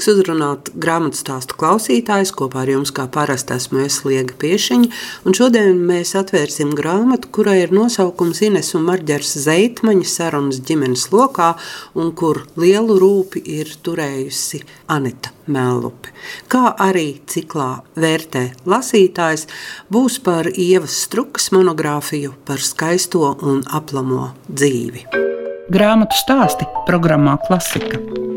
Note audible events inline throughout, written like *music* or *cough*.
Prieks uzrunāt grāmatu stāstu klausītājus. Kopā ar jums, kā parasti, esmu Eslīga Piešiņa. Šodien mēs atvērsim grāmatu, kurai ir nosaukums Ines un Marģers Zeitmaņa sarunas ģimenes lokā, un kur lielu rūpi ir turējusi Anita Mellupi. Kā arī ciklā vērtē lasītājs, būs par Ievas Strukas monogrāfiju par skaisto un aplamo dzīvi. Grāmatu stāsti programmā Klasika.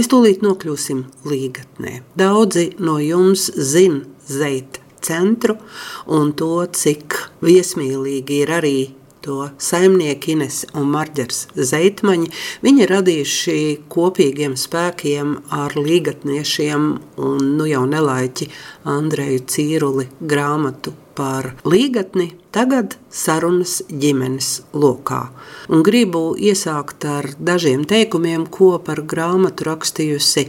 Mēs tūlīt nokļūsim līgatnē. Daudzi no jums zina zeita centru un to, cik viesmīlīgi ir arī to saimnieki Ines un Marģers Zeitmaņi. Viņi radījuši kopīgiem spēkiem ar līgatniešiem un nu jau nelaiķi Andreju Cīruli grāmatu par līgatni, tagad sarunas ģimenes lokā. Un gribu iesākt ar dažiem teikumiem, ko par grāmatu rakstījusi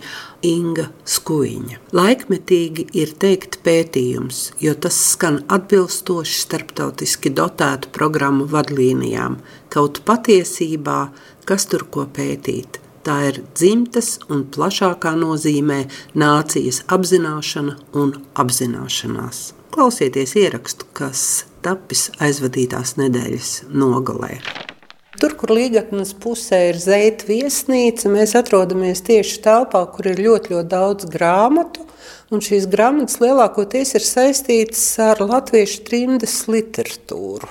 Inga Skuiņa. Laikmetīgi ir teikt pētījums, jo tas skan atbilstoši starptautiski dotētu programmu vadlīnijām, kaut patiesībā, kas tur ko pētīt. Tā ir dzimtas un plašākā nozīmē nācijas apzināšana un apzināšanās. Klausieties ierakstu, kas tapis aizvadītās nedēļas nogalē. Tur, kur līgatnes pusē ir zeita viesnīca, mēs atrodamies tieši telpā, kur ir ļoti, ļoti daudz grāmatu. Un šīs grāmatas lielākoties ir saistītas ar latviešu trimdes literatūru.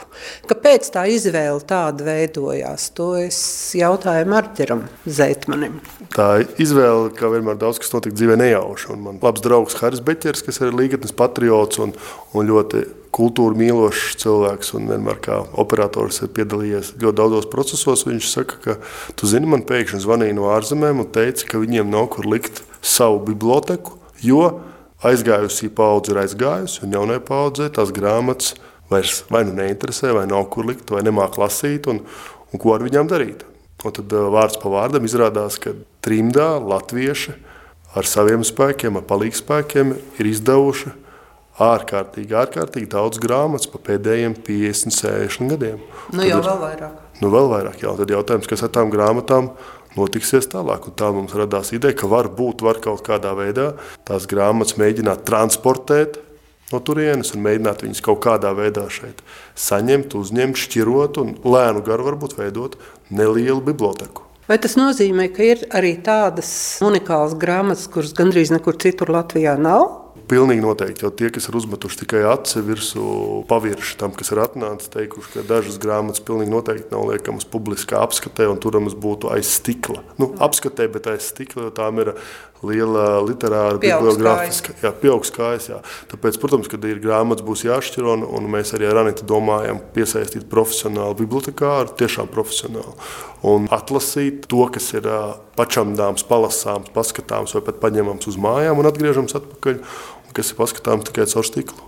Kāpēc tā izvēle tāda veidojās? To es jautāju Marķeram Zeitmanim. Tā izvēle, kā vienmēr daudz kas notika dzīvē nejauši. Un man labs draugs Haris Beķers, kas ir līgatnes patriots un, un ļoti kultūra mīlošs cilvēks un vienmēr kā operators ir piedalījies ļoti daudzos procesos. Viņš saka, ka, tu zini, man pēkšņi zvanīja no ārzemēm un teica, ka viņiem nav kur likt savu biblioteku, jo aizgājusī paudze ir aizgājusi, un jaunai paudzei tās grāmatas vairs vai nu neinteresē, vai nav kur likt, vai nemāk lasīt, un, un ko ar viņām darīt. Un tad vārds pa vārdam izrādās, ka trimdā latvieši ar saviem spēkiem, ar palīgspēkiem ir izdevuši ārkārtīgi, ārkārtīgi daudz grāmatas pa pēdējiem 50, 60 gadiem. Nu, jau ir, vēl vairāk. Nu, vēl vairāk, jā. Tad jautājums, kas ar tām grāmatām notiksies tālāk. Un tā mums radās ideja, ka varbūt var kaut kādā veidā tās grāmatas mēģināt transportēt no turienes un mēģināt viņus kaut kādā veidā šeit saņemt, uzņemt, šķirot un lēnu garu varbūt veidot nelielu biblioteku. Vai tas nozīmē, ka ir arī tādas unikālas grāmatas, kuras gandrīz nekur citur Latvijā nav? Pilnīgi noteikti. Jau tie, kas ir uzmetuši tikai aci virsū pavirši tam, kas ir atnācis, teikuši, ka dažas grāmatas pilnīgi noteikti nav liekamas publiskā apskatē, un turamas būtu aiz stikla. Nu, apskatē, bet aiz stikla, jo tām ir liela literāra, bibliogrāfiska, jā, pieaugs kājas. Jā. Tāpēc, protams, kad ir grāmatas, būs jāšķiro, un, un mēs arī ar Anitu domājam piesaistīt profesionālu bibliotekāru, tiešām profesionālu, un atlasīt to, kas ir pašam dāmas palasāms, paskatāms vai pat paņemams uz mājām un atgriežams atpakaļ, kas ir paskatāms tikai caur stiklu.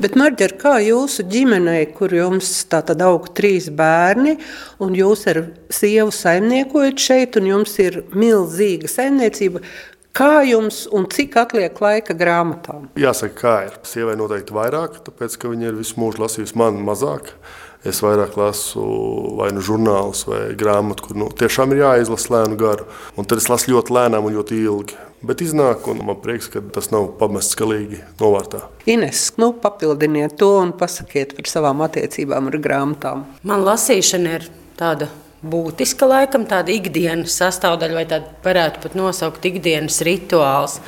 Bet, Marģer, kā jūsu ģimenei, kur jums tā tad aug trīs bērni, un jūs ar sievu saimniekojat šeit, un jums ir milzīga saimniecība, Kā jums un cik atliek laika grāmatām? Jāsaka, kā ir. Sievai noteikti vairāk, tāpēc ka viņa ir visu mūžu lasījusi man mazāk. Es vairāk lasu vai nu žurnālus, vai grāmatu, kur nu, tiešām ir jāizlasa lēnu garu. Un tad es lasu ļoti lēnām un ļoti ilgi. Bet iznāk, un man prieks, ka tas nav pamests galīgi novārtā. Ines, nu, papildiniet to un pasakiet par savām attiecībām ar grāmatām. Man lasīšana ir tāda būtiska, laikam, tāda ikdienas sastāvdaļa, vai tāda varētu pat nosaukt ikdienas rituāls.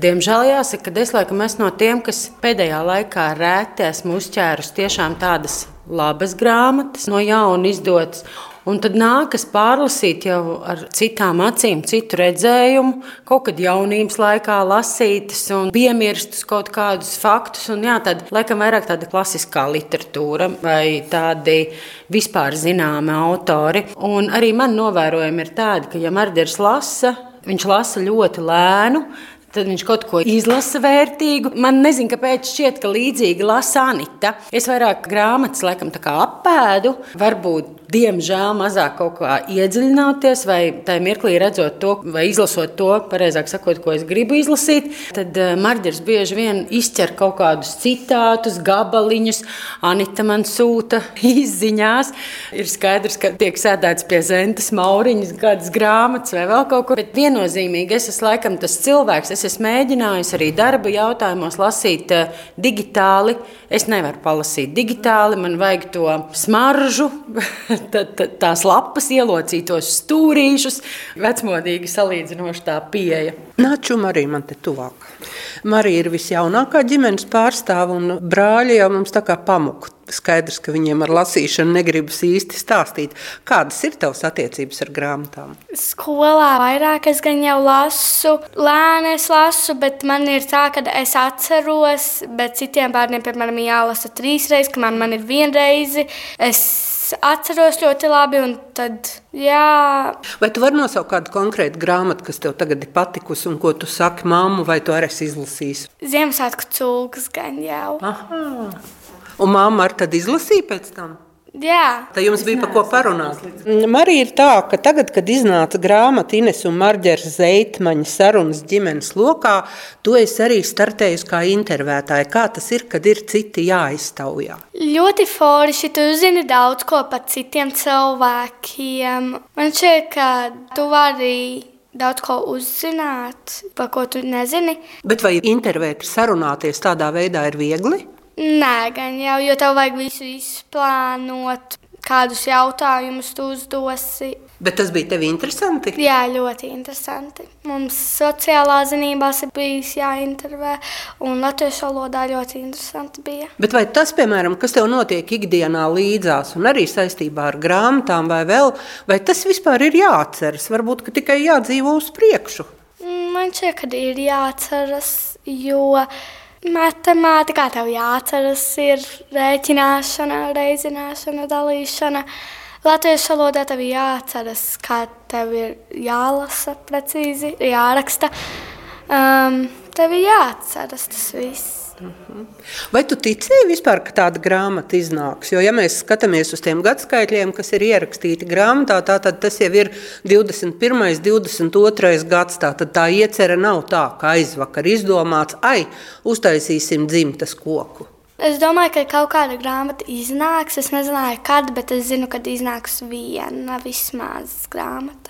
Diemžēl jāsaka, ka es laikam esmu no tiem, kas pēdējā laikā rēti esmu uzķērusi tiešām tādas labas grāmatas, no jauna izdotas. Un tad nākas pārlasīt jau ar citām acīm, citu redzējumu, kaut kad jaunības laikā lasītas un piemirstus kaut kādus faktus. Un, jā, tad laikam vairāk tāda klasiskā literatūra vai tādi vispār zināmi autori. Un arī man novērojumi ir tādi, ka, ja Marders lasa, viņš lasa ļoti lēnu tad viņš kaut ko izlasa vērtīgu. Man nezinu, kāpēc šķiet, ka līdzīgi lasa Anita. Es vairāk grāmatas laikam tā kā apēdu, varbūt diemžēl mazāk kaut kā iedziļināties, vai tajā mirklī redzot to, vai izlasot to, pareizāk sakot, ko es gribu izlasīt, tad uh, Marģers bieži vien izķer kaut kādus citātus, gabaliņus. Anita man sūta *laughs* izziņās. Ir skaidrs, ka tiek sēdēts pie zentas mauriņas, kādas grāmatas vai vēl kaut kur. Bet viennozīmīgi es esmu laikam tas cilvēks. Es esmu mēģinājis arī darba jautājumos lasīt uh, digitāli. Es nevaru palasīt digitāli, man vajag to smaržu. *laughs* tās lapas ielocītos stūrīšus, vecmodīgi salīdzinoši tā pieeja. Nāčuma arī man te tuvāk. Marija ir visjaunākā ģimenes pārstāve un brāļi jau mums tā kā pamuku. Skaidrs, ka viņiem ar lasīšanu negribas īsti stāstīt. Kādas ir tavas attiecības ar grāmatām? Skolā vairāk es gan jau lasu, lēni es lasu, bet man ir tā, ka es atceros, bet citiem bērniem, piemēram, jālasa trīs reizes, kamēr man ir vienreizi. Es atceros ļoti labi. Tad, jā. vai tu vari nosaukt kādu konkrētu grāmatu, kas tev tagad ir patikusi, un ko tu saki mammu, vai tu arī esi izlasījis? Ziemassvētku cūkas gan jau. Aha. Un mamma arī izlasīja pēc tam? Jā, tā jums bija par ko parunāt. Marija ir tā, ka tagad, kad iznāca grāmata Ines un Marģera Zeitmaņa sarunas ģimenes lokā, tu esi arī startējusi kā intervētāja. Kā tas ir, kad ir citi jāiztaujā? Ļoti forši, tu zini daudz ko par citiem cilvēkiem. Man šķiet, ka tu vari daudz ko uzzināt, par ko tu nezini. Bet vai intervēt, sarunāties tādā veidā ir viegli? Nē, gan jau, jo tev vajag visu izplānot, kādus jautājumus tu uzdosi. Bet tas bija tev interesanti? Jā, ļoti interesanti. Mums sociālā zinībās ir bijis jāintervē, un latviešu valodā ļoti interesanti bija. Bet vai tas, piemēram, kas tev notiek ikdienā līdzās, un arī saistībā ar grāmatām vai vēl, vai tas vispār ir jāatceras? Varbūt, ka tikai jādzīvo uz priekšu? Man šķiet, ka ir jāatceras, jo Matemātikā tev jāatceras, ir rēķināšana, reizināšana, dalīšana. Latviešu valodā tev jāatceras, kā tev ir jālasa precīzi, jāraksta. Um, tev ir jāatceras tas viss. Vai tu ticēji vispār, ka tāda grāmata iznāks? Jo, ja mēs skatāmies uz tiem gadsimtiem, kas ir ierakstīti grāmatā, tad tas jau ir 21. un 22. gads. Tad tā iecerē nav tā, kā aizvakar izdomāts, ai, uztaisīsim dzimtas koku. Es domāju, ka kaut kāda grāmata iznāks. Es nezināju, kad, bet es zinu, kad iznāks viena vismaz grāmata.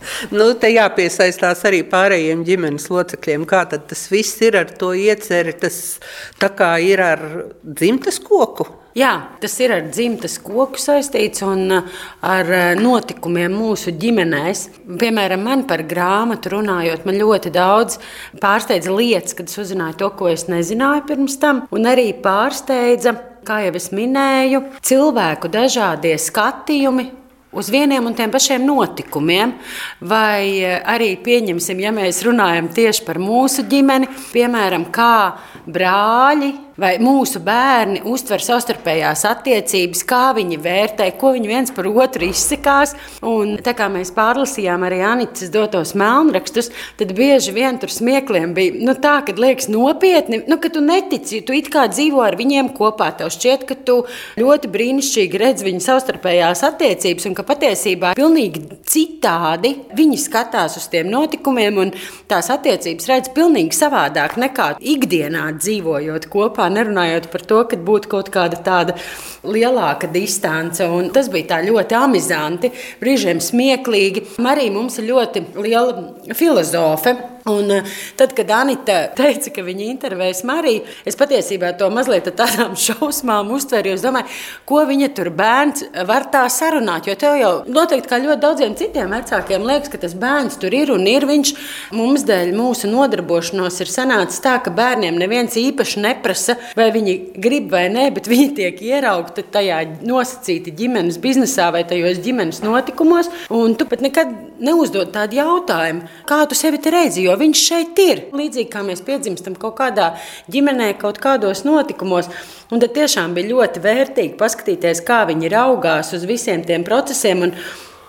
*laughs* Nu, te jāpiesaistās arī pārējiem ģimenes locekļiem. Kā tas viss ir ar to ieceri? Tas tā kā ir ar dzimtas koku. Jā, tas ir ar dzimtas koku saistīts un uh, ar uh, notikumiem mūsu ģimenēs. Piemēram, man par grāmatu runājot, man ļoti daudz pārsteidza lietas, kad es uzzināju to, ko es nezināju pirms tam, un arī pārsteidza. Kā jau es minēju, cilvēku dažādie skatījumi uz vieniem un tiem pašiem notikumiem. Vai eh, arī pieņemsim, ja mēs runājam tieši par mūsu ģimeni, piemēram, kā brāļi vai mūsu bērni uztver savstarpējās attiecības, kā viņi vērtē, ko viņi viens par otru izsakās. Un, tā kā mēs pārlasījām arī Anītas dotos melnrakstus, tad bieži vien tur smiekliem bija nu, tā, ka liekas nopietni, nu, ka tu netici, tu it kā dzīvo ar viņiem kopā. Tev šķiet, ka tu ļoti brīnišķīgi redz viņu savstarpējās attiecības un ka patiesībā pilnīgi citādi viņi skatās uz tiem notikumiem un tās attiecības redz pilnīgi savādāk nekā ikdienā dzīvojot kopā nerunājot par to, ka būtu kaut kāda tāda lielāka distance. Un tas bija tā ļoti amizanti, brīžiem smieklīgi. Marija mums ir ļoti liela filozofe. Un eh, tad, kad Anita teica, ka viņa intervējas Mariju, es patiesībā to mazliet tādām *laughs* šausmām uztveru. Es domāju, ko viņa tur bērns var tā sarunāt. Jo tev jau noteikti, kā ļoti daudziem citiem vecākiem, liekas, ka tas bērns tur ir un ir. Viņš mums dēļ mūsu nodarbošanos ir sanācis tā, ka bērniem neviens īpaši neprasa, vai viņi grib vai nē, bet viņi tiek ieraugti tajā nosacīti ģimenes biznesā vai tajos ģimenes notikumos. Un tu pat nekad neuzdod tādu jautājumu, kā tu sevi redzi jo viņš šeit ir. Līdzīgi kā mēs piedzimstam kaut kādā ģimenē, kaut kādos notikumos. Un tad tiešām bija ļoti vērtīgi paskatīties, kā viņi raugās uz visiem tiem procesiem. Un,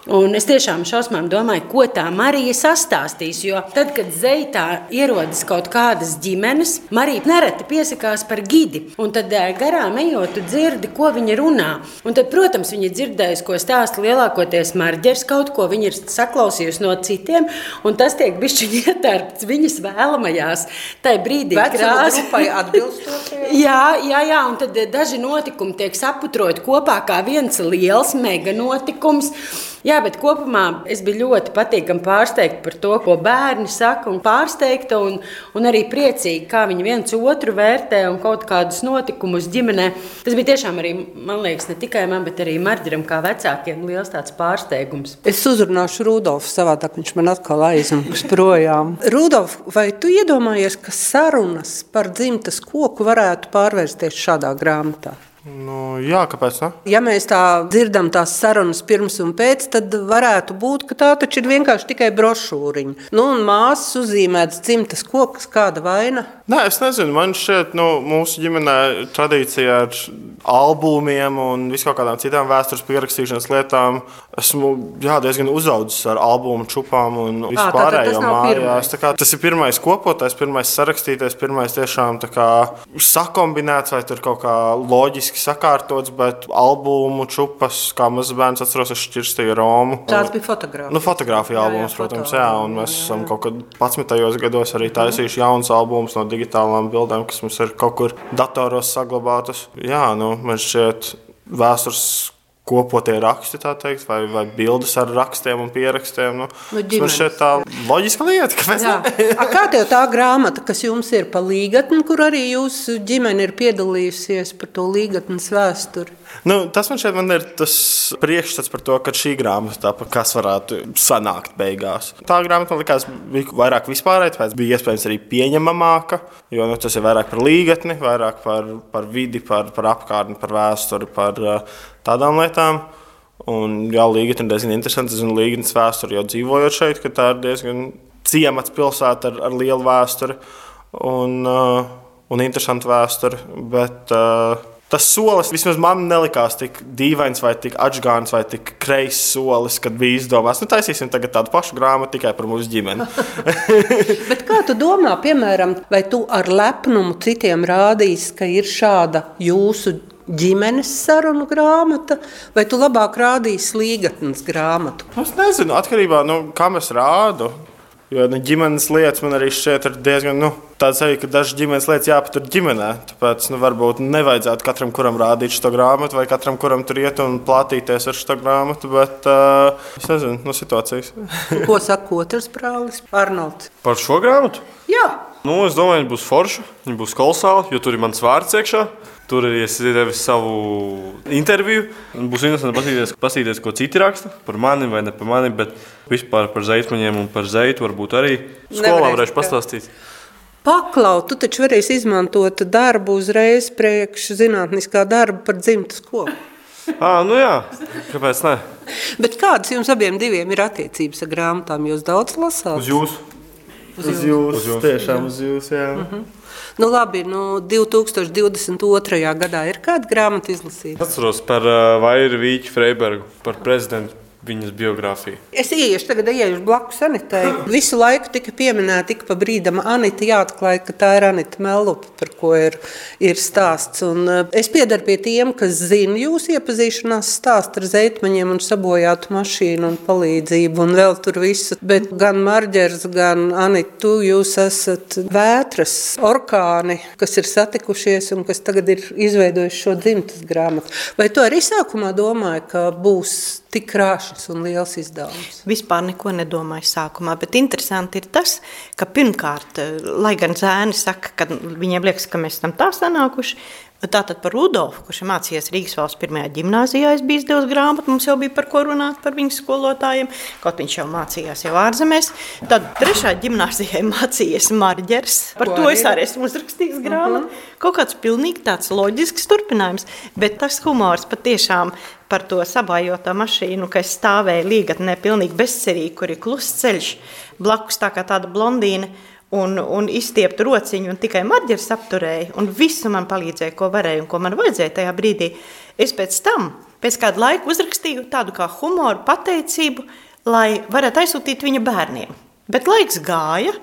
Un es tiešām šausmām domāju, ko tā Marija sastāstīs. Jo tad, kad zeitā ierodas kaut kādas ģimenes, Marija nereti piesakās par gidi. Un tad garām ejot, tu dzirdi, ko viņa runā. Un tad, protams, viņa dzirdējusi, ko stāsta lielākoties marģers, kaut ko viņa ir saklausījusi no citiem. Un tas tiek bišķiņi *laughs* ietērpts viņas vēlamajās. Tai brīdī krāsai atbilstoši. *laughs* jā, jā, jā, un tad daži notikumi tiek saputroti kopā kā viens liels mega notikums. Jā, bet kopumā es biju ļoti patīkami pārsteigta par to, ko bērni saka, un pārsteigta un, un arī priecīga, kā viņi viens otru vērtē un kaut kādus notikumus ģimenē. Tas bija tiešām arī, man liekas, ne tikai man, bet arī Marģeram, kā vecākiem, liels tāds pārsteigums. Es uzrunāšu Rudolfu savādāk, viņš man atkal aizmuks projām. *laughs* Rudolf, vai tu iedomājies, ka sarunas par dzimtas koku varētu pārvērsties šādā grāmatā? Nu, jā, kāpēc? Ne? Ja mēs tā dzirdam tās sarunas pirms un pēc, tad varētu būt, ka tā taču ir vienkārši tikai brošūriņa. Nu, un māsas uzzīmēts dzimtas koks, kāda vaina. Nē, es nezinu, man šķiet, nu, mūsu ģimenē tradīcija ar albumiem un viskaut kādām citām vēstures pierakstīšanas lietām. Esmu jā, diezgan uzaugusi ar albumu čupām un vispārējo mājās. Tas ir pirmais kopotais, pirmais sarakstītais, pirmais tiešām kā, sakombinēts vai kaut kā loģiski sakārtots, bet albumu čupas, kā mazs bērns atceros, es šķirstīju Romu. Tāds bija fotogrāfija. Nu, fotogrāfija albums, jā, jā, protams, jā, un mēs esam kaut kad 11. gados arī taisījuši jauns albums no digitālām bildēm, kas mums ir kaut kur datoros saglabātas. Jā, nu, man šķiet, vēstures kopotie raksti, teikt, vai, vai bildes ar rakstiem un pierakstiem. Nu, nu, man šķiet, tā loģiska lieta. Kā tev tā grāmata, kas jums ir pa līgatni, kur arī jūsu ģimene ir piedalījusies par to līgatnes vēsturi? Nu, tas man šeit man ir tas priekšstats par to, ka šī grāmata tāpa, kas varētu sanākt beigās. Tā grāmata man likās vairāk vispārēja, tāpēc bija iespējams arī pieņemamāka, jo nu, tas ir vairāk par līgatni, vairāk par, par vidi, par, par apkārtni, par vēsturi, par uh, tādām lietām. Un, jā, Līga ir diezgan interesanta. Es zinu, Līgas vēsture jau dzīvojot šeit, ka tā ir diezgan ciemats pilsēta ar, ar lielu vēsturi un, uh, un interesantu vēsturi. Bet, uh, tas solis vismaz man nelikās tik dīvains, vai tik atgādājis, vai tik kreiss solis, kad bija izdomāts, nu, taisīsim tādu pašu grāmatu tikai par mūsu ģimeni. *laughs* kā tu domā, piemēram, vai tu ar lepnumu citiem rādīsi, ka ir šāda jūsu ģimenes sarunu grāmata, vai tu labāk rādīsi līgatnes grāmatu? Es nezinu, atkarībā no nu, kā mēs rādām. Jo nu, ģimenes lietas man arī šķiet diezgan nu, tāds, arī, ka dažas ģimenes lietas jāpatur ģimenē. Tāpēc nu, varbūt nevajadzētu katram, kuram rādīt šo grāmatu, vai katram, kuram tur iet un plātīties ar šo grāmatu. Bet uh, es nezinu, no situācijas. *laughs* Ko saka otrs brālis, Arnolds? Par šo grāmatu? Jā. Nu, es domāju, viņa būs forša, viņa būs kolosāla, jo tur ir mans vārds iekšā. Tur arī es devu savu interviju. Būs interesanti paskatīties, paskatīties, ko citi raksta par mani vai ne par mani, bet vispār par zeitmaņiem un par zeitu varbūt arī skolā varēšu pastāstīt. Paklau, tu taču varēsi izmantot darbu uzreiz priekš zinātniskā darba par dzimtas koku. À, nu jā, kāpēc ne? Bet kādas jums abiem ir attiecības ar grāmatām? Jūs daudz lasāt? Uz jūsu. Uz, jūsu. Tiešām uz jūsu, jā. Uh -huh. Nu, labi, nu, 2022. gadā ir kāda grāmata izlasīta? Atceros par uh, Vairu Vīķu Freibergu, par prezidentu viņas biogrāfiju. Es ieiešu, tagad ieiešu blakus Anitai. Visu laiku tika pieminēta, tik pa brīdim Anita jāatklāj, ka tā ir Anita Melupa, par ko ir, ir stāsts. Un eh, es piedaru pie tiem, kas zina jūsu iepazīšanās stāstu ar zeitmaņiem un sabojātu mašīnu un palīdzību un vēl tur visu. Bet gan Marģers, gan Anita, tu jūs esat vētras orkāni, kas ir satikušies un kas tagad ir izveidojuši šo dzimtas grāmatu. Vai tu arī sākumā domāji, ka būs tik krāšņs un liels izdevums. Vispār neko nedomāju sākumā, bet interesanti ir tas, ka pirmkārt, lai gan zēni saka, ka viņiem liekas, ka mēs esam tā sanākuši, Tātad par Rudolfu, kurš mācījās Rīgas valsts pirmajā gimnājā, es biju izdevusi grāmatu, mums jau bija par ko runāt par viņu skolotājiem, kaut viņš jau mācījās jau ārzemēs. Tad trešā gimnājā mācījies Marģers, par ko to es arī esmu uzrakstījis mhm. grāmatu. Uh -huh. Kaut kāds pilnīgi tāds loģisks turpinājums, bet tas humors patiešām par to sabājoto mašīnu, kas stāvēja līgatnē pilnīgi bezcerīgi, kur ir kluss ceļš, blakus tā kā tāda blondīna, un, un izstieptu rociņu, un tikai marģers apturēja, un visu man palīdzēja, ko varēja un ko man vajadzēja tajā brīdī. Es pēc tam Pēc kāda laika uzrakstīju tādu kā humoru pateicību, lai varētu aizsūtīt viņa bērniem. Bet laiks gāja,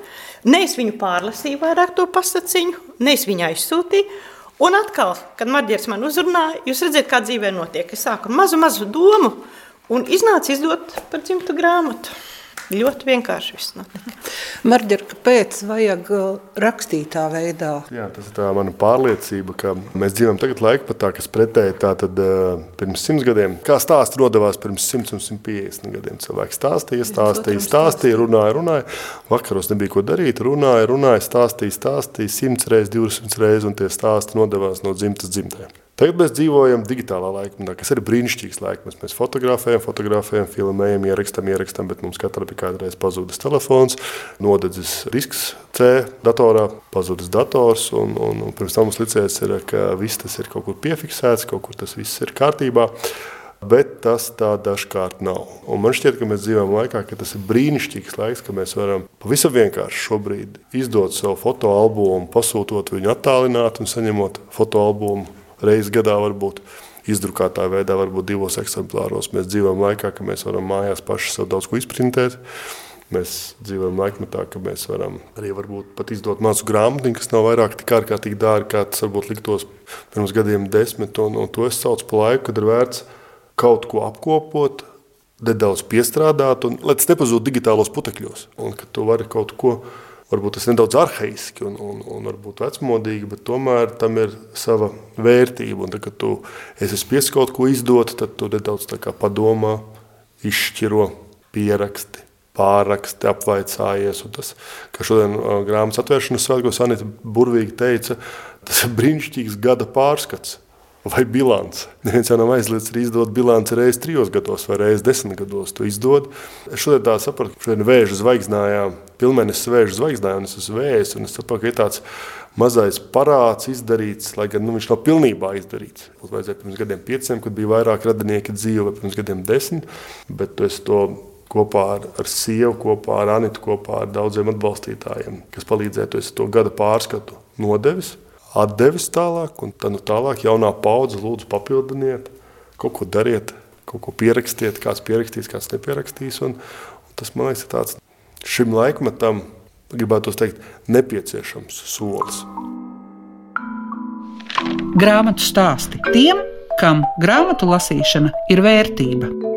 ne es viņu pārlasīju vairāk to pasaciņu, ne es viņu aizsūtīju. Un atkal, kad Marģers man uzrunāja, jūs redzat, kā dzīvē notiek. Es sāku mazu, mazu domu un iznāca izdot par dzimtu grāmatu. Ļoti vienkārši viss notika. Marģer, kāpēc vajag uh, rakstītā veidā? Jā, tas ir tā mana pārliecība, ka mēs dzīvojam tagad laikmatā, kas pretēji tā tad uh, pirms simts gadiem. Kā stāsti nodevās pirms simts un simt piecdesmit gadiem. Cilvēki stāstīja, stāstīja, stāstīja, runāja, runāja. Vakaros nebija ko darīt, runāja, runāja, stāstīja, stāstīja simts reizes, divsimt reizes, un tie stāsti nodevās no dzimtas dzimtē. Tagad mēs dzīvojam digitālā laikmetā, kas ir brīnišķīgs laikmets. Mēs fotografējam, fotografējam, filmējam, ierakstām, ierakstām, bet mums katram ir kādreiz pazudis telefons, nodedzis risks C datorā, pazudis dators. Un, un, un pirms tam mums licies, ir, ka viss tas ir kaut kur piefiksēts, kaut kur tas viss ir kārtībā. Bet tas tā dažkārt nav. Un man šķiet, ka mēs dzīvojam laikā, ka tas ir brīnišķīgs laiks, ka mēs varam pavisam vienkārši šobrīd izdot savu fotoalbumu, pasūtot viņu attālināti un saņemot fotoalbumu reizes gadā, varbūt izdrukātā veidā, varbūt divos eksemplāros. Mēs dzīvojam laikā, ka mēs varam mājās paši sev daudz ko izprintēt. Mēs dzīvojam laikmetā, ka mēs varam arī pat izdot mazu grāmatu, kas nav vairāk tik ārkārtīgi dārga, kā tas varbūt liktos pirms gadiem, desmit. Un, un to es saucu par laiku, kad ir vērts kaut ko apkopot, nedaudz piestrādāt, un lai tas nepazūd digitālos putekļos. Un ka tu vari kaut ko izdarīt varbūt tas nedaudz arhaiski un, un, un varbūt vecmodīgi, bet tomēr tam ir sava vērtība. Un, tad, kad tu esi spiests kaut ko izdot, tad tu nedaudz padomā, izšķiro, pieraksti. Pārraksti, apvaicājies. Tas, kā šodien grāmatas atvēršanas svētkos Anita Burvīgi teica, tas ir brīnišķīgs gada pārskats vai bilants. Neviens jau nav aizliedzis arī izdot bilanci reizes trijos gados vai reizes desmit gados. To izdod. Es šodien tā sapratu, ka šodien vēža zvaigznājā, pilmenis vēža zvaigznājā, un es esmu vējs, un es saprotu, ka ir tāds mazais parāds izdarīts, lai gan nu, viņš nav pilnībā izdarīts. Tas vajadzēja pirms gadiem pieciem, kad bija vairāk radinieki dzīve, vai pirms gadiem desmit, bet tu esi to kopā ar, ar sievu, kopā ar Anitu, kopā ar daudziem atbalstītājiem, kas palīdzēja to gada pārskatu nodevis atdevis tālāk, un tad nu, tālāk jaunā paudze lūdzu papildiniet, kaut ko dariet, kaut ko pierakstiet, kāds pierakstīs, kāds nepierakstīs. Un, un tas man liekas, ir tāds šim laikmetam, gribētu teikt, nepieciešams solis. Grāmatu stāsti tiem, kam grāmatu lasīšana ir vērtība.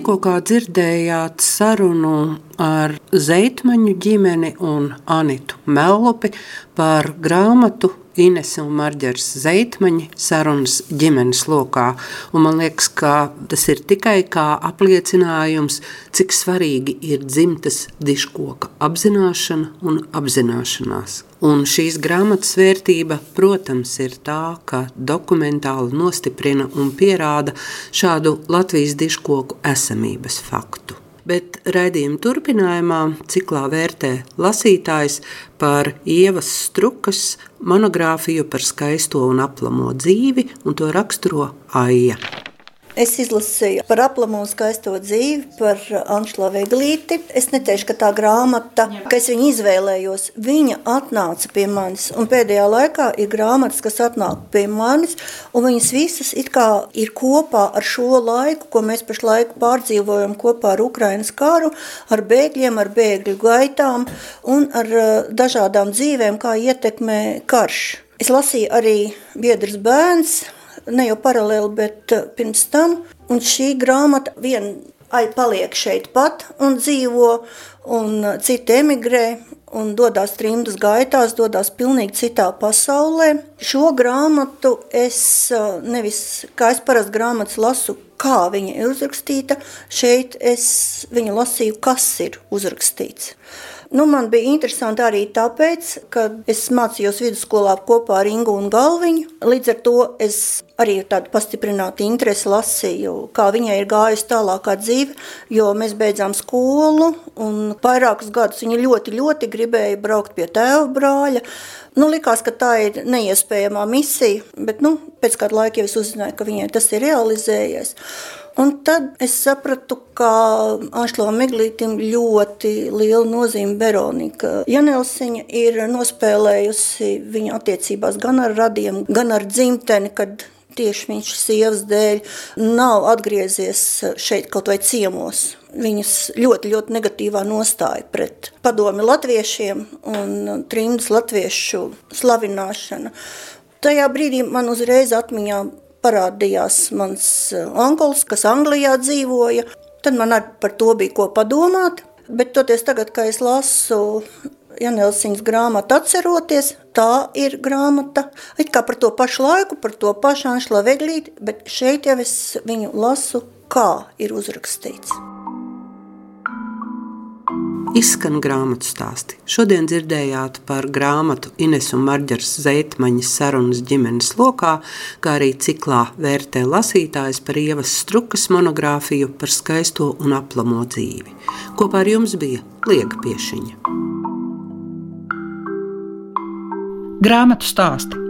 Tikko dzirdējāt sarunu ar Zeitmaņu ģimeni un Anitu Mellopi par grāmatu Inese un Marģers Zeitmaņi sarunas ģimenes lokā. Un man liekas, ka tas ir tikai kā apliecinājums, cik svarīgi ir dzimtas diškoka apzināšana un apzināšanās. Un šīs grāmatas vērtība, protams, ir tā, ka dokumentāli nostiprina un pierāda šādu Latvijas diškoku esamības faktu. Bet raidījuma turpinājumā ciklā vērtē lasītājs par Ievas Strukas monogrāfiju par skaisto un aplamo dzīvi, un to raksturo Aija. Es izlasīju par aplamo skaisto dzīvi, par Anšlu Veglīti. Es neteikšu, ka tā grāmata, ka es viņu izvēlējos, viņa atnāca pie manis. Un pēdējā laikā ir grāmatas, kas atnāk pie manis, un viņas visas ir kopā ar šo laiku, ko mēs pašlaik pārdzīvojam kopā ar Ukrainas karu, ar bēgļiem, ar bēgļu gaitām un ar uh, dažādām dzīvēm, kā ietekmē karš. Es lasīju arī Biedrs bērns, ne jau paralēli, bet eh, pirms tam. Un šī grāmata vien paliek šeit pat un dzīvo, un eh, citi emigrē un dodas trimdas gaitās, dodas pilnīgi citā pasaulē. Šo grāmatu es eh, nevis kā es parasti grāmatas lasu, kā viņa ir uzrakstīta, šeit es viņu lasīju, kas ir uzrakstīts. Nu, man bija interesanti arī tāpēc, ka es mācījos vidusskolā kopā ar Ingu un Galviņu. Līdz ar to es arī tādu pastiprinātu interesi lasīju, kā viņai ir gājusi tālākā dzīve, jo mēs beidzām skolu un vairākus gadus viņa ļoti, ļoti gribēja braukt pie tēva brāļa. Nu, likās, ka tā ir neiespējama misija, bet nu, pēc kāda laika jau es uzzināju, ka viņai tas ir realizējies. Un tad es sapratu, ka Anšlovam Miglītam ļoti liela nozīme Veronika Janelsiņa ir nospēlējusi viņa attiecībās gan ar radiem, gan ar dzimteni, kad tieši viņš sievas dēļ nav atgriezies šeit kaut vai ciemos. Viņas ļoti, ļoti negatīvā nostāja pret padomi latviešiem un trimdas latviešu slavināšanu. Tajā brīdī man uzreiz atmiņā parādījās mans onkulis, kas Anglijā dzīvoja. Tad man arī par to bija ko padomāt. Bet toties tagad, kad es lasu Janelsiņas grāmatu atceroties, tā ir grāmata, it kā par to pašu laiku, par to pašu Anšla Veglīti, bet šeit jau es viņu lasu, kā ir uzrakstīts. Izskan grāmatu stāsti. Šodien dzirdējāt par grāmatu Ines un Marģers Zeitmaņas sarunas ģimenes lokā, kā arī ciklā vērtē lasītājs par Ievas Strukas monogrāfiju par skaisto un aplamo dzīvi. Kopā ar jums bija Liega Piešiņa. Grāmatu stāsti